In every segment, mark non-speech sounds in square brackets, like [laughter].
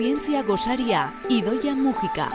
Zientzia gosaria, Idoia Mujika.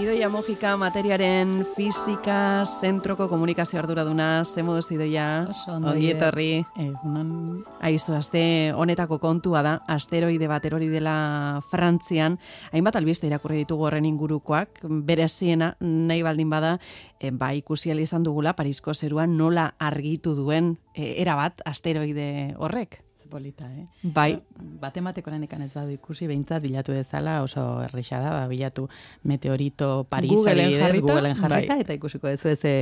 Idoia Mojika materiaren fizika zentroko komunikazio arduraduna, ze moduz Idoia? Ongi etorri. Egunon. Aizu, aste honetako kontua da, asteroide bat erori dela Frantzian, hainbat albiste irakurri ditugu horren ingurukoak, bereziena nahi baldin bada, e, ba, ikusi izan dugula Parisko zeruan nola argitu duen e, erabat asteroide horrek polita, eh? Bai. Batemateko lan ez badu ikusi, behintzat bilatu dezala, oso erresa da, ba, bilatu meteorito Paris Googleen jarrita, Googleen jarrita bai. eta ikusiko ez ze,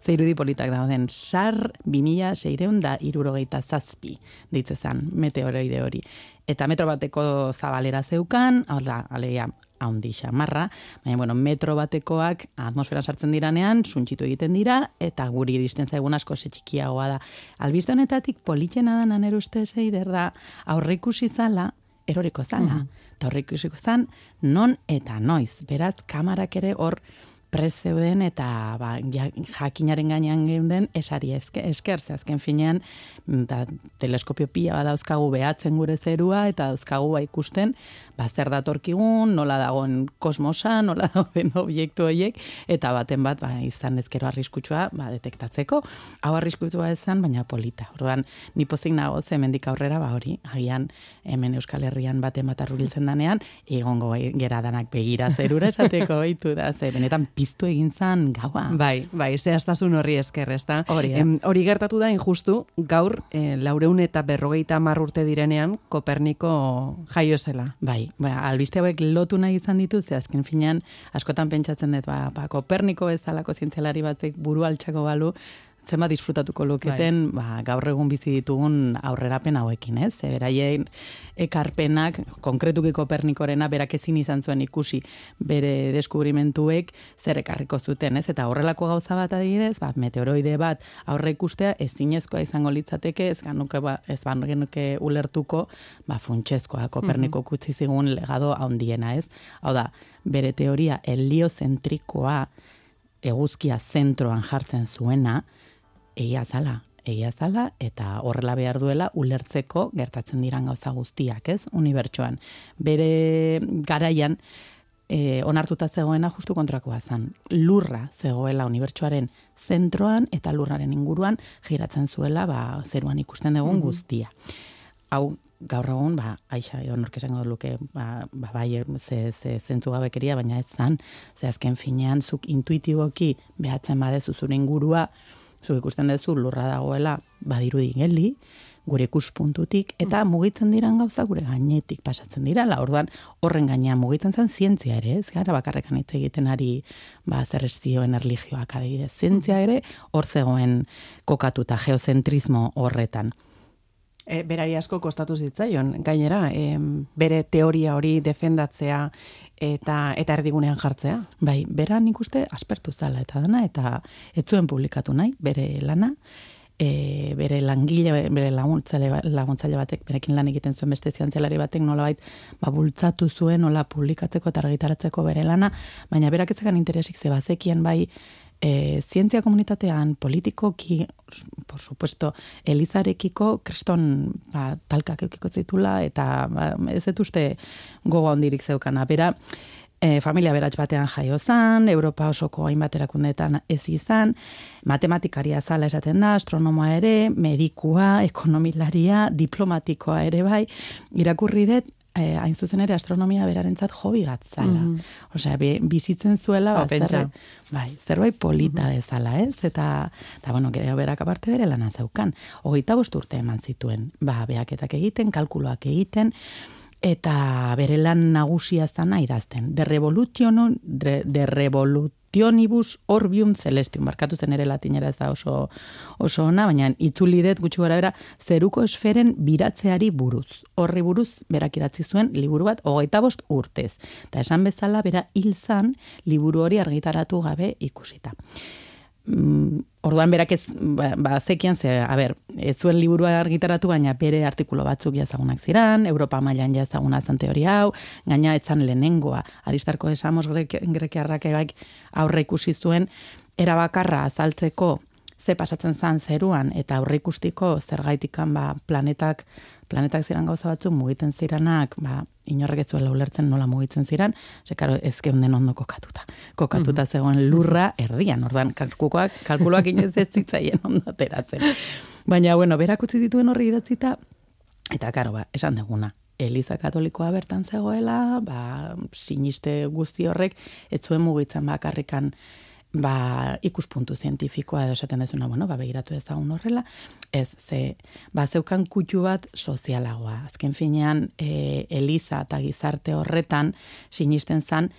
ze irudi politak dauden. Sar 2000 seireun da irurogeita zazpi, ditzezan, meteoroide hori. Eta metro bateko zabalera zeukan, hau da, alegia, haundi xamarra, baina, bueno, metro batekoak atmosferan sartzen diranean, suntxitu egiten dira, eta guri iristen zaigun asko txikiagoa da. Albiste honetatik politxena da naner uste zeider da, aurrikusi zala, eroriko zala. Mm Eta aurrikusiko zan, non eta noiz. Beraz, kamarak ere hor, prezeuden eta ba, jakinaren gainean geunden esari eske, esker, azken finean da, teleskopio pila badauzkagu behatzen gure zerua eta dauzkagu ba ikusten ba, zer datorkigun, nola dagoen kosmosa, nola [laughs] dagoen obiektu horiek, eta baten bat ba, izan ezkero arriskutsua ba, detektatzeko. Hau arriskutsua ezan, baina polita. Orduan, nipozik nago ze mendik aurrera, ba hori, agian hemen Euskal Herrian baten bat arrubiltzen danean, egongo gera danak begira zerura esateko [laughs] baitu da, ze benetan piztu egin zan gaua. Bai, bai, zehaztasun horri esker, ez da? Hori, hori gertatu da, injustu, gaur, e, laureun eta berrogeita marrurte direnean, Koperniko jaio zela. Bai, ba, albiste hauek lotu nahi izan dituz, ze azken finean, askotan pentsatzen dut, ba, ba Koperniko bezalako zientzialari batek buru altxako balu, zenbat disfrutatuko luketen bai. ba, gaur egun bizi ditugun aurrerapen hauekin, ez? Ze beraien ekarpenak, konkretuki Kopernikorena berak ezin izan zuen ikusi bere deskubrimentuek zer ekarriko zuten, ez? Eta horrelako gauza bat adibidez, ba, meteoroide bat aurre ikustea ezinezkoa izango litzateke, ez ganuke ba, ez genuke ulertuko, ba funtsezkoa Koperniko mm -hmm. zigun legado handiena, ez? Hau da, bere teoria heliozentrikoa eguzkia zentroan jartzen zuena, egia zala, egia zala, eta horrela behar duela ulertzeko gertatzen diran gauza guztiak, ez, unibertsoan. Bere garaian, e, onartuta zegoena justu kontrakoa zen. Lurra zegoela unibertsoaren zentroan eta lurraren inguruan giratzen zuela ba, zeruan ikusten dugun mhm. guztia. Hau, gaur egun, ba, aixa, honork esango luke, ba, ba, bai, ze, ze zentzu gabekeria, baina ez zan, ze azken finean, zuk intuitiboki behatzen badezu zure ingurua, zu ikusten duzu lurra dagoela badirudi geldi, gure ikuspuntutik, eta mm. mugitzen diran gauza gure gainetik pasatzen dira, la orduan horren gainean mugitzen zen zientzia ere, ez gara bakarrekan hitz egiten ari ba, zerrezioen erligioak adibidez. Zientzia ere hor zegoen kokatuta geozentrismo horretan. E, berari asko kostatu zitzaion, gainera, e, bere teoria hori defendatzea eta eta erdigunean jartzea. Bai, bera nik uste aspertu zala eta dana, eta ez zuen publikatu nahi, bere lana, e, bere langile, bere laguntzaile, laguntzaile batek, berekin lan egiten zuen beste zientzialari batek nolabait ba, bultzatu zuen, nola publikatzeko eta argitaratzeko bere lana, baina berak ezekan interesik ze bazekien bai, e, zientzia komunitatean politikoki, por supuesto, elizarekiko kriston ba, talkak eukiko zitula, eta ba, ez dut uste gogo handirik zeukana. Bera, e, familia beratz batean jaio zan, Europa osoko hainbat erakundetan ez izan, matematikaria zala esaten da, astronomoa ere, medikua, ekonomilaria, diplomatikoa ere bai, irakurri dut, eh, hain zuzen ere astronomia berarentzat hobi bat zala. Mm Osea, bizitzen zuela, ba, zerbait, bai, zerbait polita mm bezala, ez? Eta, eta bueno, gero berak aparte bere lana zeukan. Hogeita bost urte eman zituen, ba, behaketak egiten, kalkuloak egiten, eta bere lan nagusia zana idazten. De revolution, de, de Tionibus orbium celestium, markatu zen ere latinera ez da oso, oso ona, baina itzulidet gutxi gara bera, zeruko esferen biratzeari buruz. Horri buruz, berak idatzi zuen, liburu bat, hogeita bost urtez. Eta esan bezala, bera hilzan, liburu hori argitaratu gabe ikusita. Mm, orduan berak ez, ba, ba zekian, ze, a ber, ez zuen liburua argitaratu, baina bere artikulo batzuk jazagunak ziran, Europa mailan jazaguna zan teoria hau, gaina etzan lehenengoa, aristarko esamos grek, grekiarrak aurre ikusi zuen, erabakarra azaltzeko ze pasatzen zan zeruan eta aurreikustiko zergaitikan ba, planetak planetak ziren gauza batzu mugiten ziranak, ba, inorrek ez zuela ulertzen nola mugitzen ziren, ze karo ez geunden ondo kokatuta. Kokatuta mm zegoen lurra erdian, orduan kalkuloak, kalkuloak inoz ez zitzaien ondo ateratzen. Baina, bueno, berak utzi dituen horri idatzita, eta karo, ba, esan deguna, Eliza Katolikoa bertan zegoela, ba, siniste guzti horrek, ez zuen mugitzen bakarrikan ba, ikuspuntu zientifikoa edo esaten dezuna, bueno, ba, begiratu ezagun horrela, ez, ze, ba, zeukan kutxu bat sozialagoa. Azken finean, e, Eliza eta gizarte horretan sinisten zan,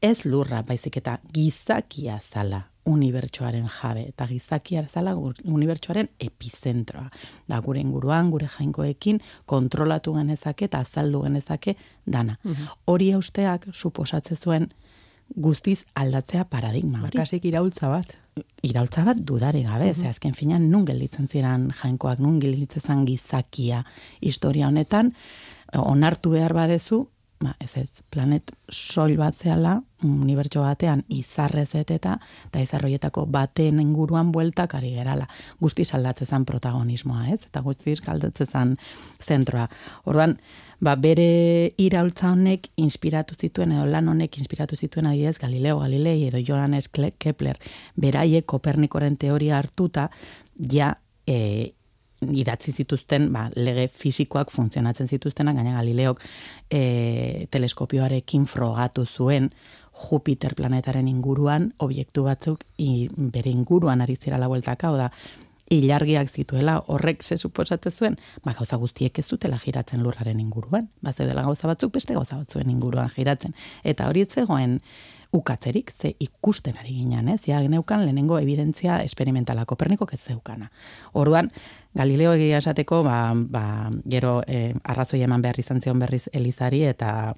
ez lurra, baizik eta gizakia zala unibertsoaren jabe, eta gizakia zala unibertsoaren epizentroa. Da, gure inguruan, gure jainkoekin, kontrolatu genezake eta azaldu genezake dana. Mhm. Hori austeak, suposatze zuen, guztiz aldatzea paradigma hori. Kasik iraultza bat. Iraultza bat dudare gabe, mm azken finean nun gelditzen ziren jainkoak, nun gelditzen gizakia historia honetan, onartu behar badezu, ba, ez ez, planet soil bat zehala, unibertso batean izarrez eta eta izarroietako baten inguruan bueltak ari gerala. Guzti saldatzen protagonismoa, ez? Eta guzti saldatzen zentroa. Orduan, ba, bere iraultza honek inspiratu zituen, edo lan honek inspiratu zituen adidez Galileo Galilei edo Johannes Kepler, beraiek Kopernikoren teoria hartuta, ja, e, idatzi zituzten ba, lege fisikoak funtzionatzen zituztenak, gaina Galileok e, teleskopioarekin frogatu zuen Jupiter planetaren inguruan obiektu batzuk i, bere inguruan ari zira la bueltaka, da ilargiak zituela horrek ze suposatzen zuen, ba gauza guztiek ez dutela giratzen lurraren inguruan, ba zeudela gauza batzuk beste gauza batzuen inguruan giratzen, eta hori etzegoen ukatzerik, ze ikusten ari ginen, ez? Ja, geneukan lehenengo evidentzia esperimentala Koperniko ez zeukana. Orduan, Galileo egia esateko, ba, ba, gero eh, arrazoi eman behar izan zion berriz Elizari, eta,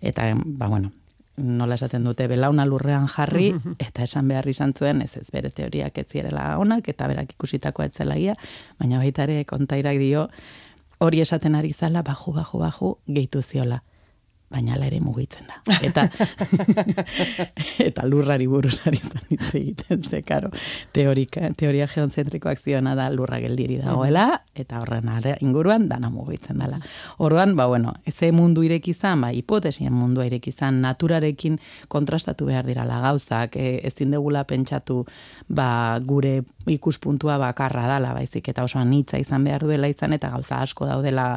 eta ba, bueno, nola esaten dute belauna lurrean jarri [laughs] eta esan behar izan zuen ez ez bere teoriak ez zirela onak eta berak ikusitako ez zelaia baina baita ere kontairak dio hori esaten ari zala baju baju baju gehitu ziola baina ala ere mugitzen da. Eta, [laughs] eta lurrari buruz ari hitz egiten ze, karo, teorika, teoria geonzentrikoak ziona da lurra geldiri dagoela, eta horren are, inguruan dana mugitzen dela. Orduan, ba, bueno, eze mundu irekizan, ba, hipotesien mundu irekizan, naturarekin kontrastatu behar dira gauzak, e, ezin degula pentsatu, ba, gure ikuspuntua bakarra dala, baizik, eta osoan hitza izan behar duela izan, eta gauza asko daudela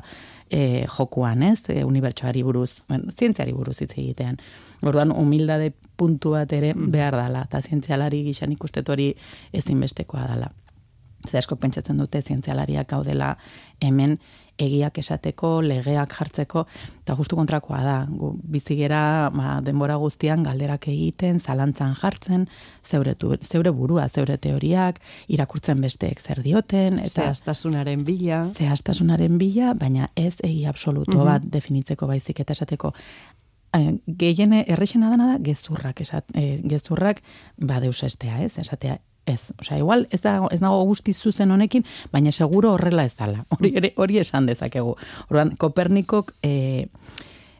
e, jokuan, ez? E, unibertsoari buruz, bueno, zientziari buruz hitz egitean. Orduan humildade puntu bat ere mm. behar dala, eta zientzialari gixan ikustet hori ezinbestekoa dala. Ze asko pentsatzen dute zientzialariak gaudela hemen egiak esateko, legeak jartzeko, eta justu kontrakoa da. Gu, bizigera ba, denbora guztian galderak egiten, zalantzan jartzen, zeure, tu, zeure burua, zeure teoriak, irakurtzen besteek zer dioten. Eta, zehaztasunaren bila. Zehaztasunaren bila, baina ez egi absoluto mhm. bat definitzeko baizik eta esateko eh, gehiene errexena dana da gezurrak esat, eh, gezurrak badeus estea, ez? Esatea ez. Osea, igual ez da ez nago guzti zuzen honekin, baina seguro horrela ez dala. [laughs] Hori ere hori esan dezakegu. Orduan Kopernikok eh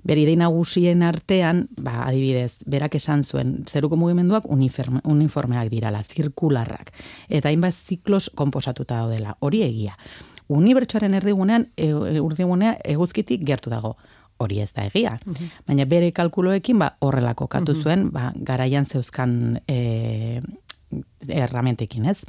bere idei nagusien artean, ba, adibidez, berak esan zuen, zeruko mugimenduak uniforme, uniformeak dirala, zirkularrak. Eta hainbat ziklos konposatuta daudela. Hori egia. Unibertsuaren erdigunean, e, urdigunea eguzkitik gertu dago hori ez da egia. Mhm. Baina bere kalkuloekin ba, horrelako katu mhm. zuen, ba, garaian zeuzkan e, erramentekin, ez?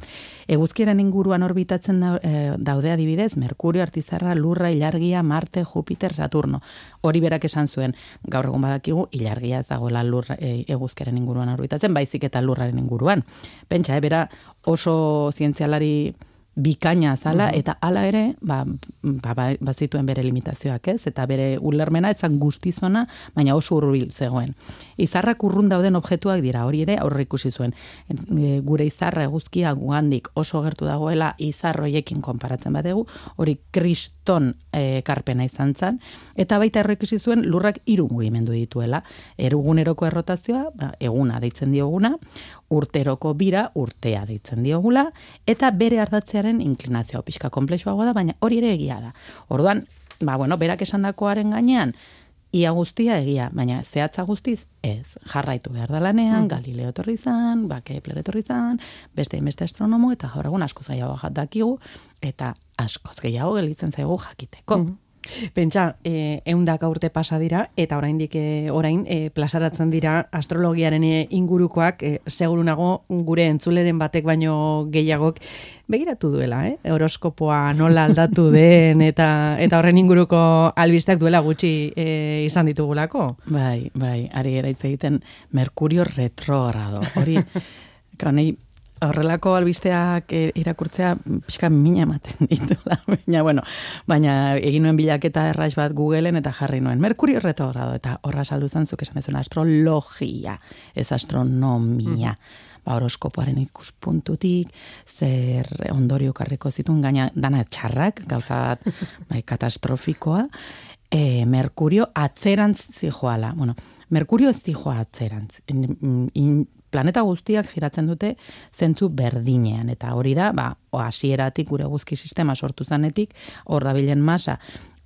Eguzkiaren inguruan orbitatzen eh, daude adibidez, Merkurio, Artizarra, Lurra, Ilargia, Marte, Jupiter, Saturno. Hori berak esan zuen, gaur egun badakigu, Ilargia ez dagoela lurra, e, eguzkiaren inguruan orbitatzen, baizik eta Lurraren inguruan. Pentsa, eh, bera oso zientzialari bikaina zala, eta hala ere, ba, ba, ba, bazituen bere limitazioak ez, eta bere ulermena etzan guztizona, baina oso urbil zegoen. Izarrak urrun dauden objektuak dira, hori ere aurre ikusi zuen. E, gure izarra eguzkia guandik oso gertu dagoela izarroiekin konparatzen badegu, hori kriston e, karpena izan zen, eta baita aurre ikusi zuen lurrak hiru mugimendu dituela. Eruguneroko errotazioa, ba, eguna deitzen dioguna, urteroko bira urtea deitzen diogula, eta bere ardatzearen inklinazioa pixka komplexuagoa da, baina hori ere egia da. Orduan, ba, bueno, berak esandakoaren gainean, ia guztia egia, baina zehatza guztiz, ez, jarraitu behar da lanean, mm. Galileo etorri zan, ba, Kepler etorri zan, beste beste astronomo, eta gaur egun asko zaiago dakigu, eta askoz gehiago gelitzen zaigu jakiteko. Mm. Pentsa, e, eundak urte pasa dira, eta oraindik e, orain e, plazaratzen dira astrologiaren ingurukoak, e, segurunago gure entzuleren batek baino gehiagok begiratu duela, eh? horoskopoa nola aldatu [laughs] den, eta eta horren inguruko albisteak duela gutxi e, izan ditugulako. Bai, bai, ari eraitz egiten Mercurio retrogrado. Hori, [laughs] kanei, horrelako albisteak eh, irakurtzea pixka mina ematen [laughs] ditula. baina, bueno, baina egin nuen bilaketa erraiz bat Googleen eta jarri nuen. Merkurio retrogrado eta horra saldu zuk esan ez astrologia, ez astronomia. Mm. Ba, horoskopoaren ikuspuntutik, zer ondorio karriko zituen, gaina dana txarrak, gauza [laughs] bai, katastrofikoa, e, Merkurio atzerantz zijoala. Bueno, Merkurio ez zijoa atzerantz. In, planeta guztiak giratzen dute zentzu berdinean eta hori da, ba, hasieratik gure guzki sistema sortu zanetik, hor dabilen masa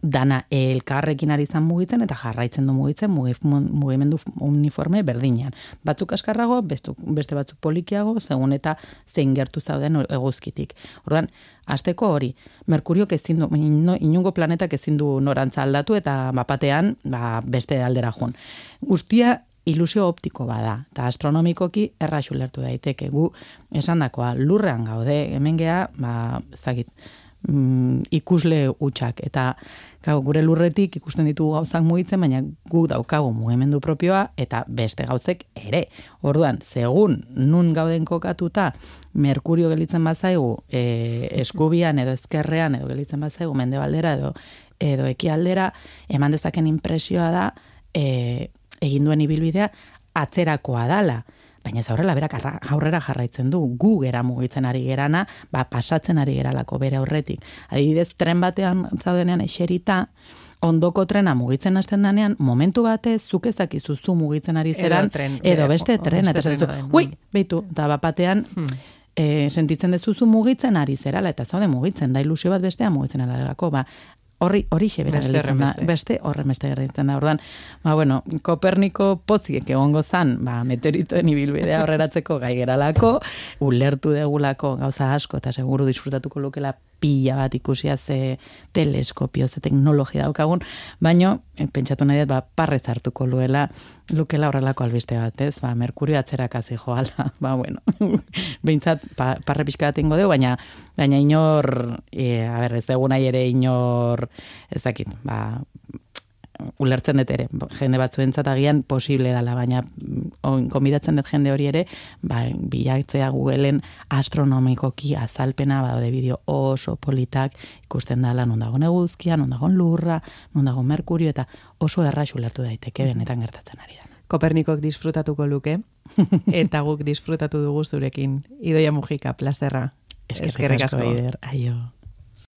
dana elkarrekin ari zan mugitzen eta jarraitzen du mugitzen mugimendu uniforme berdinean. Batzuk askarrago, beste batzuk polikiago, segun eta zein gertu zauden eguzkitik. Ordan Azteko hori, Merkurio ezin du, inungo planetak ezin du norantza aldatu eta mapatean ba, beste aldera joan. Guztia ilusio optiko bada, eta astronomikoki erraxu lertu daiteke. Gu, esan dakoa, lurrean gaude, hemen geha, ba, zagit, mm, ikusle utxak, eta gau, gure lurretik ikusten ditugu gauzak mugitzen, baina gu daukagu mugimendu propioa, eta beste gauzek ere. Orduan, segun nun gauden kokatuta, Merkurio gelitzen bazaigu, e, eskubian edo ezkerrean edo gelitzen bazaigu, mende baldera edo, edo ekialdera, eman dezaken impresioa da, e, egin duen ibilbidea atzerakoa dala. Baina ez aurrela berak aurrera jarraitzen du, gu gera mugitzen ari gerana, ba, pasatzen ari geralako bere aurretik. Adibidez, tren batean zaudenean eserita, ondoko trena mugitzen hasten danean, momentu batez, zuk ez dakizu zu mugitzen ari zeran, edo, tren, edo beste tren, eta zu, ui, behitu, eta bapatean, hmm. e, sentitzen dezuzu mugitzen ari zerala, eta zaude mugitzen, da ilusio bat bestea mugitzen ari ba, Horri, hori xe bera beste, beste. beste horren beste gerritzen da. Ordan, ba, bueno, Koperniko poziek egongo zan, ba, meteoritoen ibilbidea horreratzeko gai geralako, ulertu degulako gauza asko, eta seguru disfrutatuko lukela pila bat ikusia ze teleskopio, ze teknologia daukagun, baino, eh, pentsatu nahi dut, ba, parrez hartuko luela, lukela horrelako albiste bat, ez? Ba, Merkurio atzerakazi joala, [laughs] ba, bueno, [laughs] behintzat, pa, parre pixka bat ingo dugu, baina, baina inor, e, a ber, ez dugu nahi ere inor, ezakit, ba, ulertzen dut ere, jende batzuentzat agian posible dela, baina mm, konbidatzen dut jende hori ere, ba, bilatzea Googleen astronomikoki azalpena, ba, de bideo oso politak ikusten dela, non dago neguzkia, non dago lurra, non dago merkurio, eta oso erraxu ulertu daiteke benetan gertatzen ari da. Kopernikok disfrutatuko luke, [laughs] eta guk disfrutatu dugu zurekin. Idoia Mujika, plazerra. Eskerrik asko. Aio.